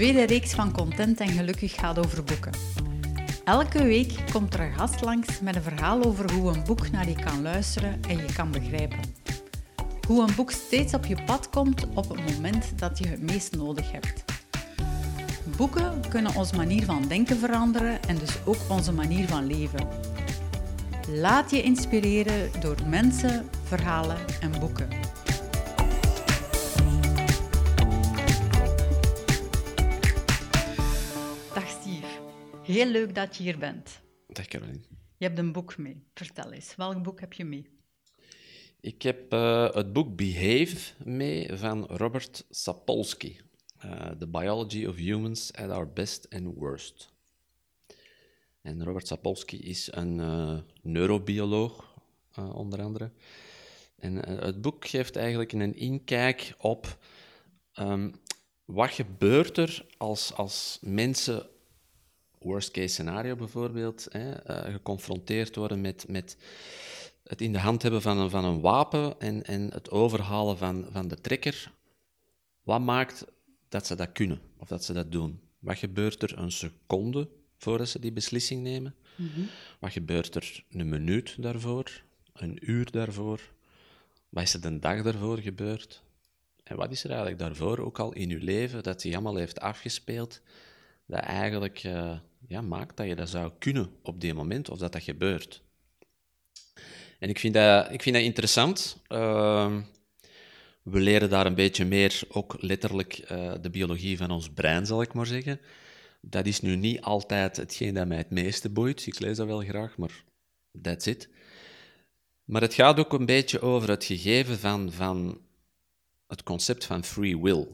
tweede reeks van Content en Gelukkig gaat over boeken. Elke week komt er een gast langs met een verhaal over hoe een boek naar je kan luisteren en je kan begrijpen. Hoe een boek steeds op je pad komt op het moment dat je het meest nodig hebt. Boeken kunnen onze manier van denken veranderen en dus ook onze manier van leven. Laat je inspireren door mensen, verhalen en boeken. Heel leuk dat je hier bent. Dag Caroline. Je hebt een boek mee. Vertel eens, welk boek heb je mee? Ik heb uh, het boek Behave mee van Robert Sapolsky. Uh, The Biology of Humans at Our Best and Worst. En Robert Sapolsky is een uh, neurobioloog, onder andere. En het boek geeft eigenlijk een inkijk op um, wat gebeurt er als, als mensen, worst case scenario bijvoorbeeld, hè, geconfronteerd worden met, met het in de hand hebben van een, van een wapen en, en het overhalen van, van de trekker. Wat maakt dat ze dat kunnen of dat ze dat doen? Wat gebeurt er een seconde voordat ze die beslissing nemen? Mhm. Wat gebeurt er een minuut daarvoor? Een uur daarvoor? Wat is er een dag daarvoor gebeurd? En wat is er eigenlijk daarvoor ook al in je leven dat zich allemaal heeft afgespeeld, dat eigenlijk uh, ja, maakt dat je dat zou kunnen op die moment of dat dat gebeurt? En ik vind dat, ik vind dat interessant. Uh, we leren daar een beetje meer, ook letterlijk uh, de biologie van ons brein, zal ik maar zeggen. Dat is nu niet altijd hetgeen dat mij het meeste boeit. Ik lees dat wel graag, maar that's it. Maar het gaat ook een beetje over het gegeven van, van het concept van free will.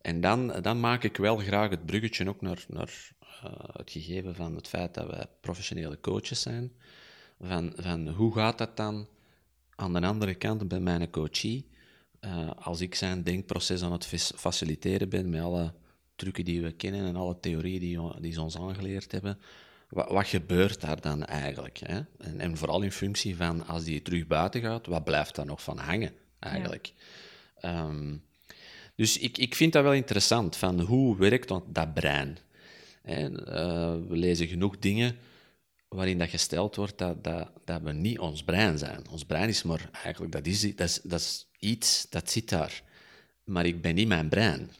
En dan, dan maak ik wel graag het bruggetje ook naar, naar uh, het gegeven van het feit dat wij professionele coaches zijn. Van, van hoe gaat dat dan aan de andere kant bij mijn coachie? Uh, als ik zijn denkproces aan het faciliteren ben met alle trucken die we kennen en alle theorieën die, die ze ons aangeleerd hebben, wat, wat gebeurt daar dan eigenlijk? Hè? En, en, vooral in functie van als die terug buiten gaat, wat blijft daar nog van hangen eigenlijk? Ja. Um, dus ik, ik vind dat wel interessant, van hoe werkt dat brein? Uh, we lezen genoeg dingen waarin dat gesteld wordt dat, dat, dat we niet ons brein zijn. Ons brein is maar eigenlijk, dat is, dat is, dat is iets dat zit daar. Maar ik ben niet mijn brein.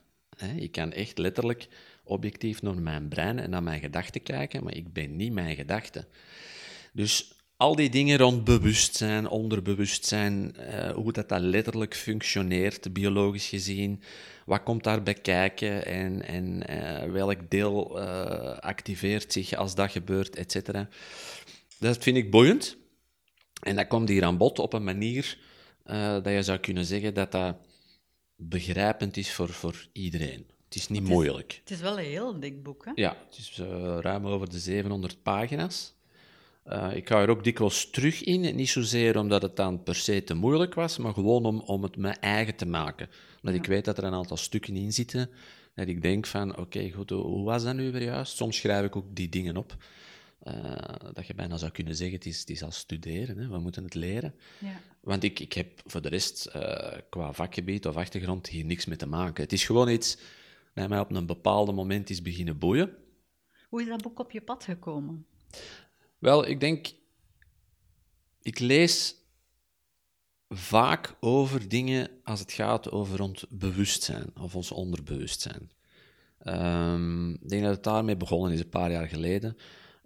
Ik kan echt letterlijk objectief naar mijn brein en naar mijn gedachten kijken, maar ik ben niet mijn gedachten. Dus al die dingen rond bewustzijn, onderbewustzijn, uh, hoe dat, dat letterlijk functioneert, biologisch gezien, wat komt daarbij kijken en, en uh, welk deel uh, activeert zich als dat gebeurt, et cetera. Dat vind ik boeiend. En dat komt hier aan bod op een manier dat je zou kunnen zeggen dat dat begrijpend is voor, voor iedereen. Het is niet het is, moeilijk. Het is wel een heel dik boek, hè? Ja, het is ruim over de 700 pagina's. Uh, ik ga er ook dikwijls terug in, niet zozeer omdat het dan per se te moeilijk was, maar gewoon om, om het mijn eigen te maken. Omdat ja. ik weet dat er een aantal stukken in zitten, dat ik denk van, oké, okay, goed, hoe was dat nu weer juist? Soms schrijf ik ook die dingen op, uh, dat je bijna zou kunnen zeggen, het is, het is als studeren, hè? we moeten het leren. Ja. Want ik, ik heb voor de rest, uh, qua vakgebied of achtergrond, hier niks mee te maken. Het is gewoon iets dat mij op een bepaald moment is beginnen boeien. Hoe is dat boek op je pad gekomen? Wel, ik denk, ik lees vaak over dingen als het gaat over ons bewustzijn of ons onderbewustzijn. Um, ik denk dat het daarmee begonnen is, een paar jaar geleden.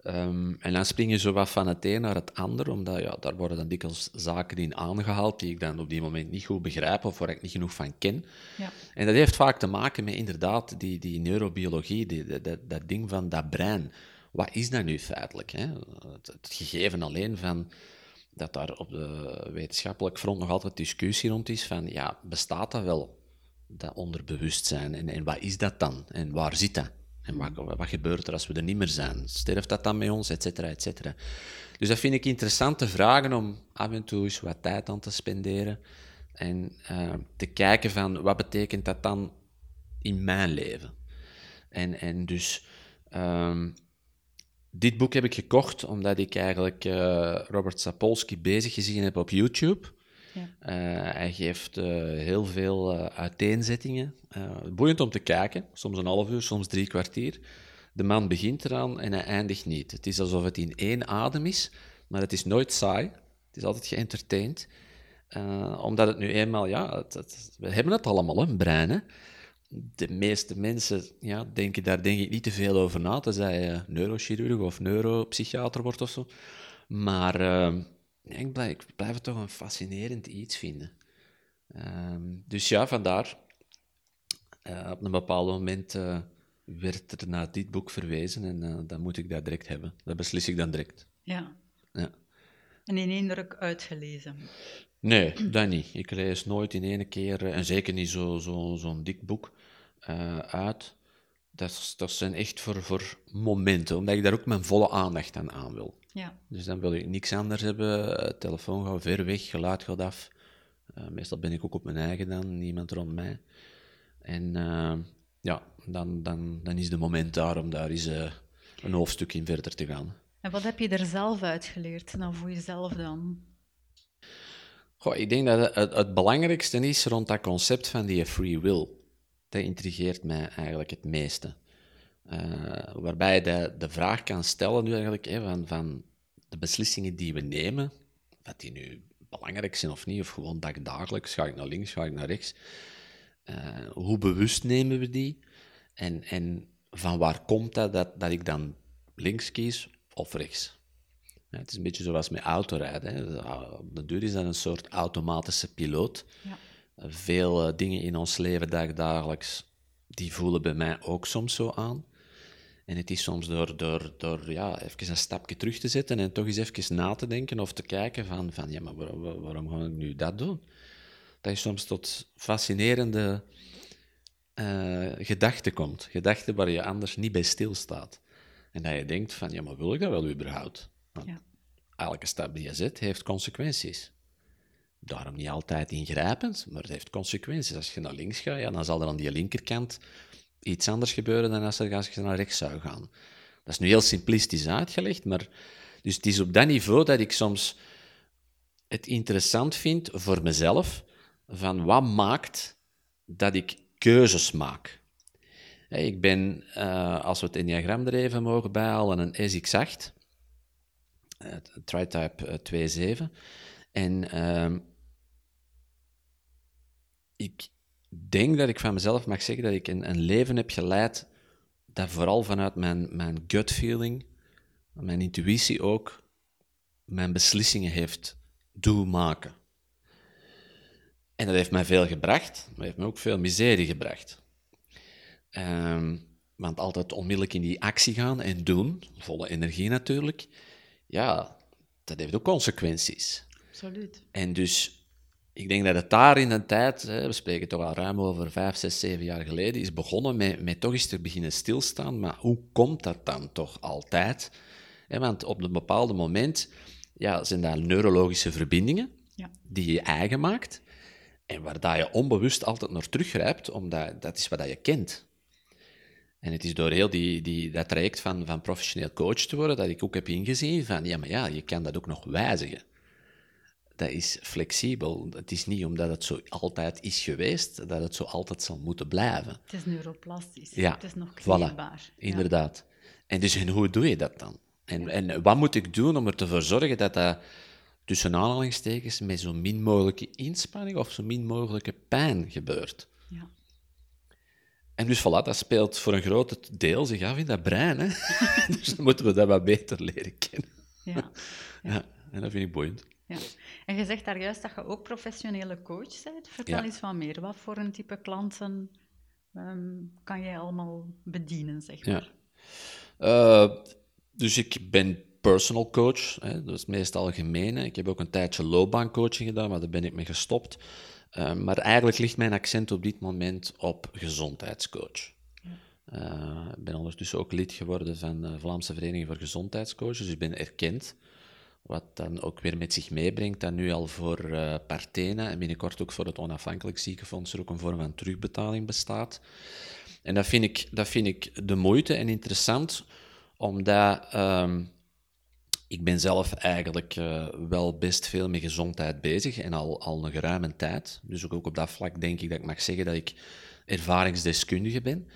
Um, en dan spring je zo wat van het een naar het ander, omdat ja, daar worden dan dikwijls zaken in aangehaald die ik dan op die moment niet goed begrijp of waar ik niet genoeg van ken. Ja. En dat heeft vaak te maken met inderdaad die, die neurobiologie, die, dat, dat ding van dat brein wat is dat nu feitelijk? Hè? Het, het, gegeven alleen van dat daar op de wetenschappelijk front nog altijd discussie rond is van, ja, bestaat dat wel, dat onderbewustzijn? En, en wat is dat dan? En waar zit dat? En wat, wat gebeurt er als we er niet meer zijn? Sterft dat dan met ons? Etcetera, etcetera. Dus dat vind ik interessante vragen om af en toe eens wat tijd aan te spenderen en uh, te kijken van, wat betekent dat dan in mijn leven? En, en dus... Um, dit boek heb ik gekocht omdat ik eigenlijk uh, Robert Sapolsky bezig gezien heb op YouTube. Ja. Eh, hij geeft eh, heel veel uiteenzettingen. boeiend om te kijken, soms een half uur, soms drie kwartier. De man begint eraan en hij eindigt niet. Het is alsof het in één adem is, maar het is nooit saai. Het is altijd geëntertained. omdat het nu eenmaal, ja, het, we hebben het allemaal, een brein. Hè? De meeste mensen ja, denken daar denk ik niet te veel over na, tenzij je neurochirurg of neuropsychiater wordt of zo. Maar uh, ik, blijf, ik, blijf, het toch een fascinerend iets vinden. Uh, dus ja, vandaar. Uh, op een bepaald moment eh, werd er naar dit boek verwezen en eh, dan moet ik dat direct hebben. Dat beslis ik dan direct. Ja. ja. En in één druk uitgelezen? Nee, dat niet. Ik lees nooit in één keer, en zeker niet zo'n zo, zo dik boek, uit. Dat, dat zijn echt voor, voor momenten, omdat ik daar ook mijn volle aandacht aan aan wil. Ja. Dus dan wil ik niks anders hebben. telefoon gaat ver weg, geluid gaat af. Uh, meestal ben ik ook op mijn eigen dan, niemand rond mij. En uh, ja, dan, dan, dan is de moment daar om daar eens uh, een hoofdstuk in verder te gaan. En wat heb je er zelf uitgeleerd dan voor jezelf dan? Goh, ik denk dat het, het, belangrijkste is rond dat concept van die free will. Dat intrigeert mij eigenlijk het meeste. Uh, waarbij je de, de vraag kan stellen nu eigenlijk, van, van de beslissingen die we nemen, dat die nu belangrijk zijn of niet, of gewoon dagelijks, ga ik naar links, ga ik naar rechts. Uh, hoe bewust nemen we die? En, en van waar komt dat, dat dat ik dan links kies of rechts? Het is een beetje zoals met autorijden. Hè. De duur is dat een soort automatische piloot. Ja. Veel uh, dingen in ons leven dagelijks, die voelen bij mij ook soms zo aan. En het is soms door, door, door ja, even een stapje terug te zetten en toch eens even na te denken of te kijken van, van ja, maar waarom, waarom ga ik nu dat doen? Dat je soms tot fascinerende uh, gedachten komt. Gedachten waar je anders niet bij stilstaat. En dat je denkt van, ja, maar wil ik dat wel überhaupt? Want ja. Elke stap die je zet heeft consequenties. Daarom niet altijd ingrijpend, maar het heeft consequenties. Als je naar links gaat, ja, dan zal er aan die linkerkant iets anders gebeuren dan als, je naar rechts zou gaan. Dat is nu heel simplistisch uitgelegd, maar dus het is op dat niveau dat ik soms het interessant vind voor mezelf van wat maakt dat ik keuzes maak. Ik ben, uh, als we het enneagram er even mogen bijhalen, een SX8, uh, TriType 2.7. En uh, ik denk dat ik van mezelf mag zeggen dat ik een, een leven heb geleid dat vooral vanuit mijn, mijn gut feeling, mijn intuïtie ook, mijn beslissingen heeft doen maken. En dat heeft mij veel gebracht, maar heeft me ook veel miserie gebracht. Um, want altijd onmiddellijk in die actie gaan en doen, volle energie natuurlijk, ja, dat heeft ook consequenties. Absoluut. En dus ik denk dat het daar in de tijd, hè, we spreken toch al ruim over vijf, zes, zeven jaar geleden, is begonnen met, met toch eens te beginnen stilstaan. Maar hoe komt dat dan toch altijd? want op een bepaald moment ja, zijn daar neurologische verbindingen ja. die je eigen maakt en waar dat je onbewust altijd naar teruggrijpt, omdat dat is wat je kent. En het is door heel die, die, dat traject van, van professioneel coach te worden dat ik ook heb ingezien van, ja, maar ja, je kan dat ook nog wijzigen dat is flexibel. Het is niet omdat het zo altijd is geweest, dat het zo altijd zal moeten blijven. Het is neuroplastisch. Ja, het is nog. Voilà, inderdaad. En dus en hoe doe je dat dan? En, en wat moet ik doen om ervoor te zorgen dat dat tussen aanhalingstekens met zo min mogelijke inspanning of zo min mogelijke pijn gebeurt? Ja. En dus voilà, dat speelt voor een groot deel zich af in dat brein. Hè? dus dan moeten we dat wat beter leren kennen. Ja. ja. ja. en dat vind ik boeiend. Ja. En je zegt daar juist dat je ook professionele coach bent. Vertel Ja. eens wat meer. Wat voor een type klanten ehm, kan jij allemaal bedienen, zeg Ja. maar? Eh, dus ik ben personal coach, hè, dat is het meest algemene. Ik heb ook een tijdje loopbaancoaching gedaan, maar daar ben ik mee gestopt. Eh, maar eigenlijk ligt mijn accent op dit moment op gezondheidscoach. Eh, ik ben ondertussen ook lid geworden van de Vlaamse Vereniging voor Gezondheidscoaches, dus ik ben erkend. Wat dan ook weer met zich meebrengt dat nu al voor eh Partena en binnenkort ook voor het Onafhankelijk Ziekenfonds er ook een vorm van terugbetaling bestaat. En dat vind ik, dat vind ik de moeite en interessant, omdat ehm, ik ben zelf eigenlijk uh, wel best veel met gezondheid bezig en al, al een geruime tijd. Dus ook, ook op dat vlak denk ik dat ik mag zeggen dat ik ervaringsdeskundige ben.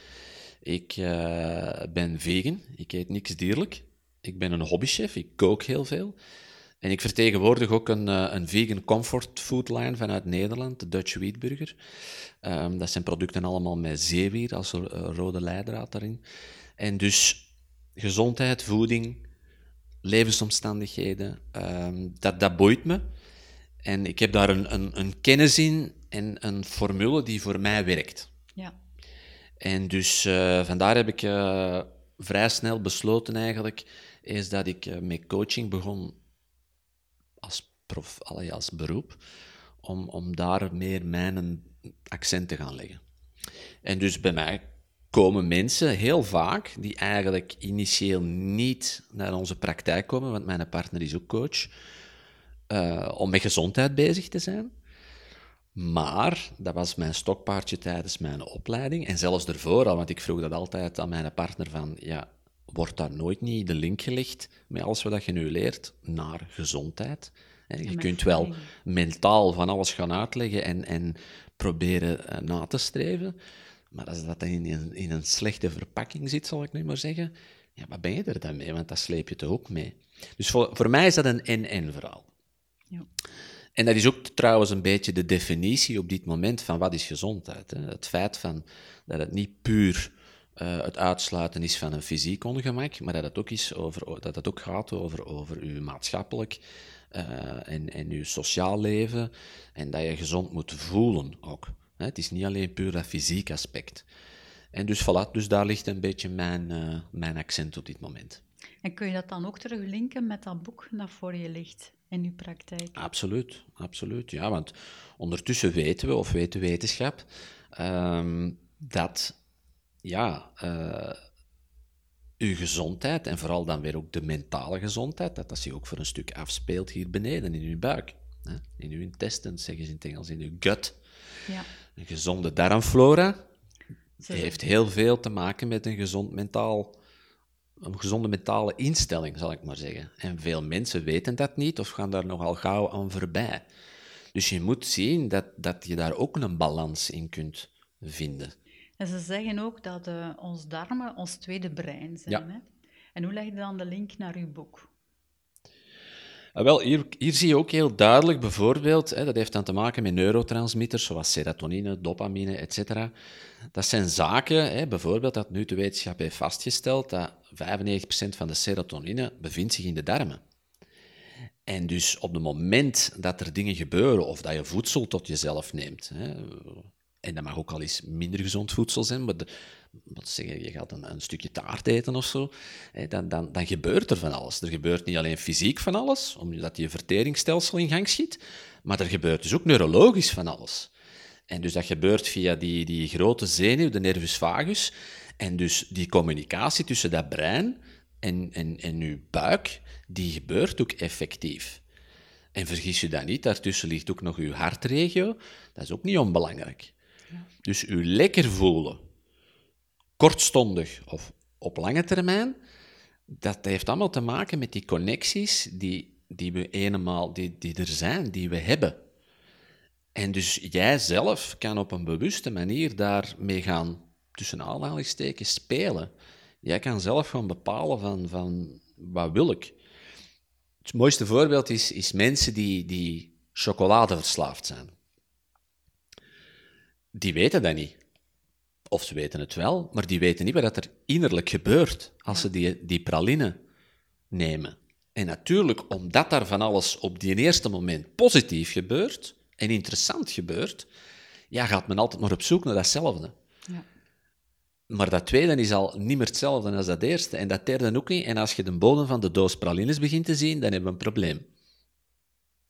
Ik uh, ben vegan, ik eet niks dierlijk. Ik ben een hobbychef, ik kook heel veel. En ik vertegenwoordig ook een, uh, een vegan comfort food line vanuit Nederland, de Dutch Wheatburger. Um, dat zijn producten allemaal met zeewier als rode leidraad daarin. En dus gezondheid, voeding, levensomstandigheden, um, dat, dat boeit me. En ik heb daar een, een, een, kennis in en een formule die voor mij werkt. Ja. En dus uh, vandaar heb ik uh, vrij snel besloten eigenlijk, is dat ik uh, met coaching begon als, prof, allee, als beroep, om, om daar meer mijn accent te gaan leggen. En dus bij mij komen mensen heel vaak die eigenlijk initieel niet naar onze praktijk komen, want mijn partner is ook coach, uh, om met gezondheid bezig te zijn. Maar dat was mijn stokpaardje tijdens mijn opleiding en zelfs ervoor al, want ik vroeg dat altijd aan mijn partner van, ja, wordt daar nooit niet de link gelegd met alles wat je nu leert naar gezondheid? Je kunt wel mentaal van alles gaan uitleggen en, en proberen uh, na te streven, maar als dat in een, in een slechte verpakking zit, zal ik nu maar zeggen, ja, wat ben je er dan mee? Want dat sleep je toch ook mee. Dus voor, voor mij is dat een en-en verhaal. Ja. En dat is ook trouwens een beetje de definitie op dit moment van wat is gezondheid. Hè? Het feit van, dat het niet puur uh, het uitsluiten is van een fysiek ongemak, maar dat het ook, is over, dat het ook gaat over, over uw maatschappelijk uh, en, en uw sociaal leven en dat je gezond moet voelen ook. Het is niet alleen puur dat fysiek aspect. En dus voilà, dus daar ligt een beetje mijn, uh, mijn accent op dit moment. En kun je dat dan ook teruglinken met dat boek dat voor je ligt in je praktijk? Absoluut, absoluut. Ja, want ondertussen weten we, of weten wetenschap, um, dat ja, uh, uw gezondheid, en vooral dan weer ook de mentale gezondheid, dat dat zich ook voor een stuk afspeelt hier beneden in uw buik. Hè? In uw intestines, zeggen ze in het Engels, in uw gut. Ja. Een gezonde darmflora heeft heel veel te maken met een, gezond mentaal, een gezonde mentale instelling, zal ik maar zeggen. En veel mensen weten dat niet of gaan daar nogal gauw aan voorbij. Dus je moet zien dat, dat je daar ook een balans in kunt vinden. En ze zeggen ook dat uh, ons darmen ons tweede brein zijn. Hè? En hoe leg je dan de link naar uw boek? Ah, wel, hier, hier zie je ook heel duidelijk bijvoorbeeld, hè, dat heeft dan te maken met neurotransmitters zoals serotonine, dopamine, etc. Dat zijn zaken, hè, bijvoorbeeld dat nu de wetenschap heeft vastgesteld dat 95% van de serotonine bevindt zich in de darmen. En dus op het moment dat er dingen gebeuren of dat je voedsel tot jezelf neemt, hè, en dat mag ook al eens minder gezond voedsel zijn, maar de, wat zeggen, je gaat een, een, stukje taart eten of zo, dan, dan, dan gebeurt er van alles. Er gebeurt niet alleen fysiek van alles, omdat je verteringsstelsel in gang schiet, maar er gebeurt dus ook neurologisch van alles. En dus dat gebeurt via die, die grote zenuw, de nervus vagus, en dus die communicatie tussen dat brein en, en, en uw buik, die gebeurt ook effectief. En vergis je dat niet, daartussen ligt ook nog uw hartregio, dat is ook niet onbelangrijk. Dus u lekker voelen, kortstondig of op lange termijn, dat heeft allemaal te maken met die connecties die, die we eenmaal, die, die er zijn, die we hebben. En dus jij zelf kan op een bewuste manier daarmee gaan, tussen aanhalingstekens, spelen. Jij kan zelf gaan bepalen van, van wat wil ik. Het mooiste voorbeeld is, is mensen die, die chocoladeverslaafd zijn die weten dat niet. Of ze weten het wel, maar die weten niet wat er innerlijk gebeurt als ze die, die praline nemen. En natuurlijk, omdat daar van alles op die eerste moment positief gebeurt en interessant gebeurt, ja, gaat men altijd maar op zoek naar datzelfde. Ja. Maar dat tweede is al niet meer hetzelfde als dat eerste. En dat derde ook niet. En als je de bodem van de doos pralines begint te zien, dan hebben we een probleem.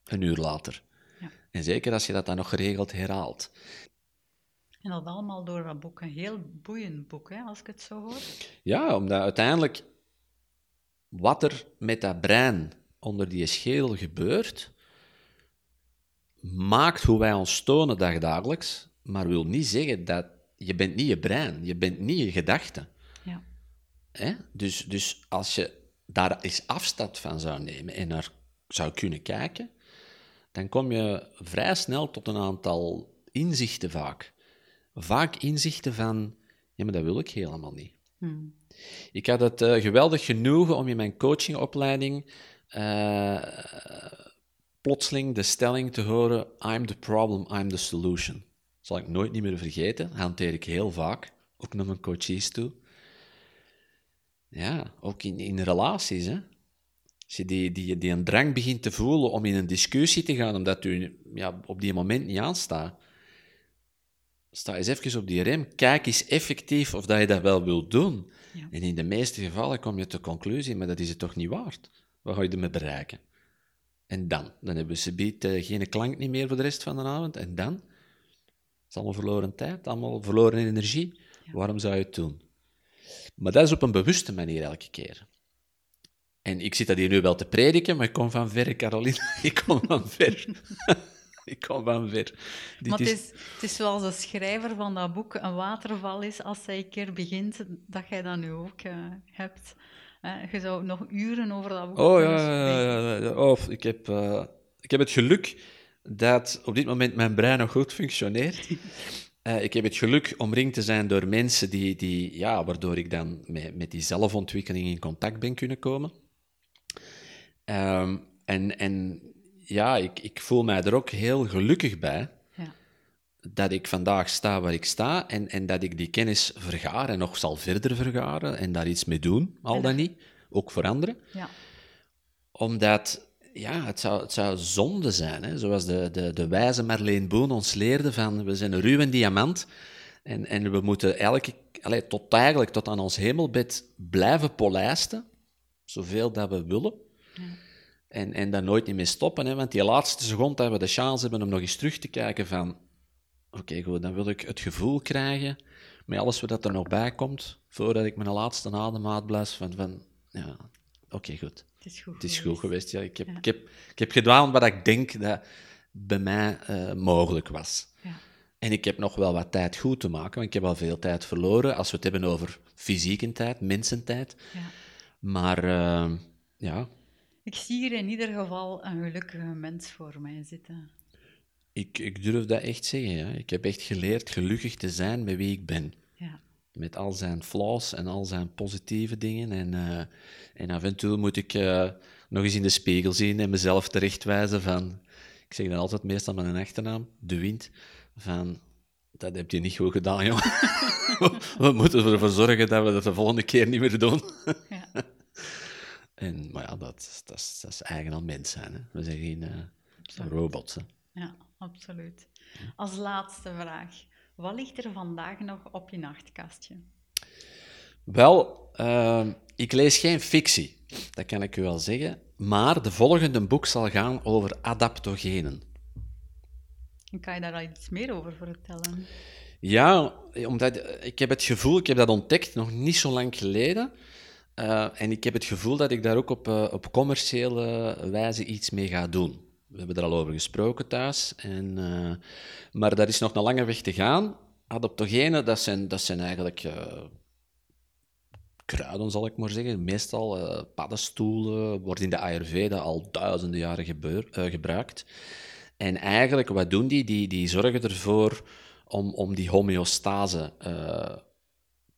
Een uur later. Ja. En zeker als je dat dan nog geregeld herhaalt. En dat allemaal door dat boek. Een heel boeiend boek, hè, als ik het zo hoor. Ja, omdat uiteindelijk wat er met dat brein onder die schedel gebeurt, maakt hoe wij ons tonen dagdagelijks, maar wil niet zeggen dat je bent niet je brein, je bent niet je gedachte. Ja. Hè? Dus, dus als je daar eens afstand van zou nemen en naar zou kunnen kijken, dan kom je vrij snel tot een aantal inzichten vaak. Vaak inzichten van, ja, maar dat wil ik helemaal niet. Hmm. Ik had het uh, geweldig genoegen om in mijn coachingopleiding uh, plotseling de stelling te horen: I'm the problem, I'm the solution. Dat zal ik nooit niet meer vergeten. Dat hanteer ik heel vaak, ook naar mijn coaches toe. Ja, ook in, in relaties. Hè. Als je die, die, die een drang begint te voelen om in een discussie te gaan, omdat u ja, op die moment niet aanstaat, sta eens even op die rem. Kijk eens effectief of dat je dat wel wilt doen. Ja. En in de meeste gevallen kom je tot de conclusie, maar dat is het toch niet waard. Wat ga je ermee bereiken? En dan? Dan hebben ze biedt uh, geen klank niet meer voor de rest van de avond. En dan? Het is allemaal verloren tijd, allemaal verloren energie. Waarom zou je het doen? Maar dat is op een bewuste manier elke keer. En ik zit dat hier nu wel te prediken, maar ik kom van ver, Caroline. ik kom van ver. ik kom van ver. maar het is, het is zoals de schrijver van dat boek een waterval is, als hij een keer begint, dat jij dat nu ook uh, hebt. je zou nog uren over dat boek Oh ja, ja, ja, Oh, ik, heb, uh, ik heb het geluk dat op dit moment mijn brein nog goed functioneert. Uh, ik heb het geluk omringd te zijn door mensen die, die, ja, waardoor ik dan met, met die zelfontwikkeling in contact ben kunnen komen. Um, en, en ja, ik, ik voel mij er ook heel gelukkig bij ja. dat ik vandaag sta waar ik sta en, en dat ik die kennis vergaar en nog zal verder vergaren en daar iets mee doen, al dan niet, ook voor anderen. Ja. Omdat ja, het zou, het zou zonde zijn, hè? zoals de, de, de wijze Marleen Boon ons leerde, van we zijn een ruwe diamant en, en we moeten elke, allez, tot eigenlijk tot aan ons hemelbed blijven polijsten, zoveel dat we willen. Ja. En, en daar nooit niet mee stoppen, hè? want die laatste seconde dat we de chance hebben om nog eens terug te kijken van oké, goed, dan wil ik het gevoel krijgen, met alles wat er nog bij komt, voordat ik mijn laatste adem uitblaas, van, van ja, oké, goed. Het is goed, het is goed geweest. Ja. Ik, heb, ik, heb, ik heb gedaan wat ik denk dat bij mij uh, mogelijk was. Ja. En ik heb nog wel wat tijd goed te maken, want ik heb al veel tijd verloren als we het hebben over fysieke tijd, mensentijd. Ja. Maar uh, ja. Ik zie hier in ieder geval een gelukkige mens voor mij zitten. Ik, ik durf dat echt zeggen. Ja. Ik heb echt geleerd gelukkig te zijn met wie ik ben. Ja. Met al zijn flaws en al zijn positieve dingen. En, uh, en af en toe moet ik uh, nog eens in de spiegel zien en mezelf terechtwijzen van... Ik zeg dan altijd meestal met een achternaam, De Wind, van... Dat heb je niet goed gedaan, jongen. we moeten ervoor zorgen dat we dat de volgende keer niet meer doen. ja. En, maar ja, dat, dat, is, dat is eigen aan mens zijn. Hè. We zijn geen uh, robots. Hè. Ja, absoluut. Als laatste vraag. Wat ligt er vandaag nog op je nachtkastje? Wel, uh, ik lees geen fictie, dat kan ik u wel zeggen. Maar de volgende boek zal gaan over adaptogenen. kan je daar al iets meer over vertellen? Ja, omdat ik heb het gevoel, ik heb dat ontdekt nog niet zo lang geleden. Uh, en ik heb het gevoel dat ik daar ook op, uh, op commerciële wijze iets mee ga doen. We hebben er al over gesproken thuis. En, uh, maar daar is nog een lange weg te gaan. Adaptogenen, dat zijn, dat zijn eigenlijk kruiden, zal ik maar zeggen. Meestal paddenstoelen, worden in de Ayurveda al duizenden jaren gebruikt. En eigenlijk, wat doen die? Die, die zorgen ervoor om, om die homeostase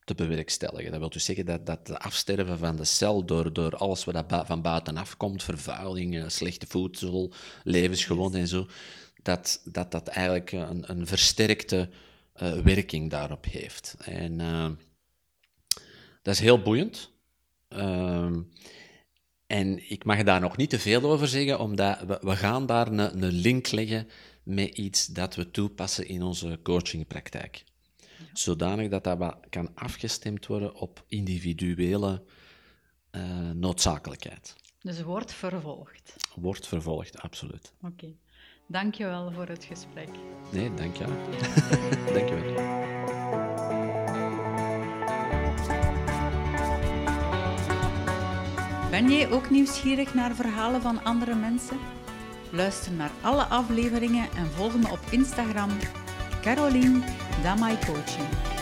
te bewerkstelligen. Dat wil dus zeggen dat, dat de afsterven van de cel door, door alles wat van buitenaf komt, vervuiling, eh, slechte voedsel, levensgewoonten en zo, dat dat, dat eigenlijk een, een versterkte uh, werking daarop heeft. En uh, dat is heel boeiend. Uh, en ik mag daar nog niet te veel over zeggen, omdat we, we gaan daar een, een link leggen met iets dat we toepassen in onze coachingpraktijk zodanig dat dat kan afgestemd worden op individuele uh, noodzakelijkheid. Dus wordt vervolgd? Wordt vervolgd, absoluut. Oké. Okay. Dank je wel voor het gesprek. Nee, dank je. dank je wel. Ben jij ook nieuwsgierig naar verhalen van andere mensen? Luister naar alle afleveringen en volg me op Instagram Caroline Damai Coaching.